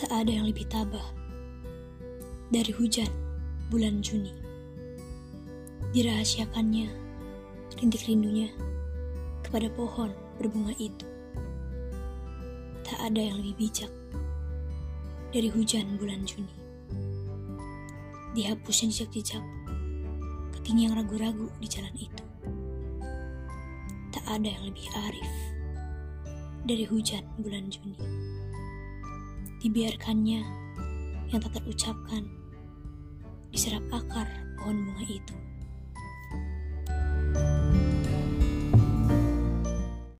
Tak ada yang lebih tabah dari hujan bulan Juni. Dirahasiakannya rintik rindunya kepada pohon berbunga itu. Tak ada yang lebih bijak dari hujan bulan Juni. Dihapusnya jejak-jejak kaki yang ragu-ragu di jalan itu. Tak ada yang lebih arif dari hujan bulan Juni. Dibiarkannya yang tak terucapkan diserap akar pohon bunga itu.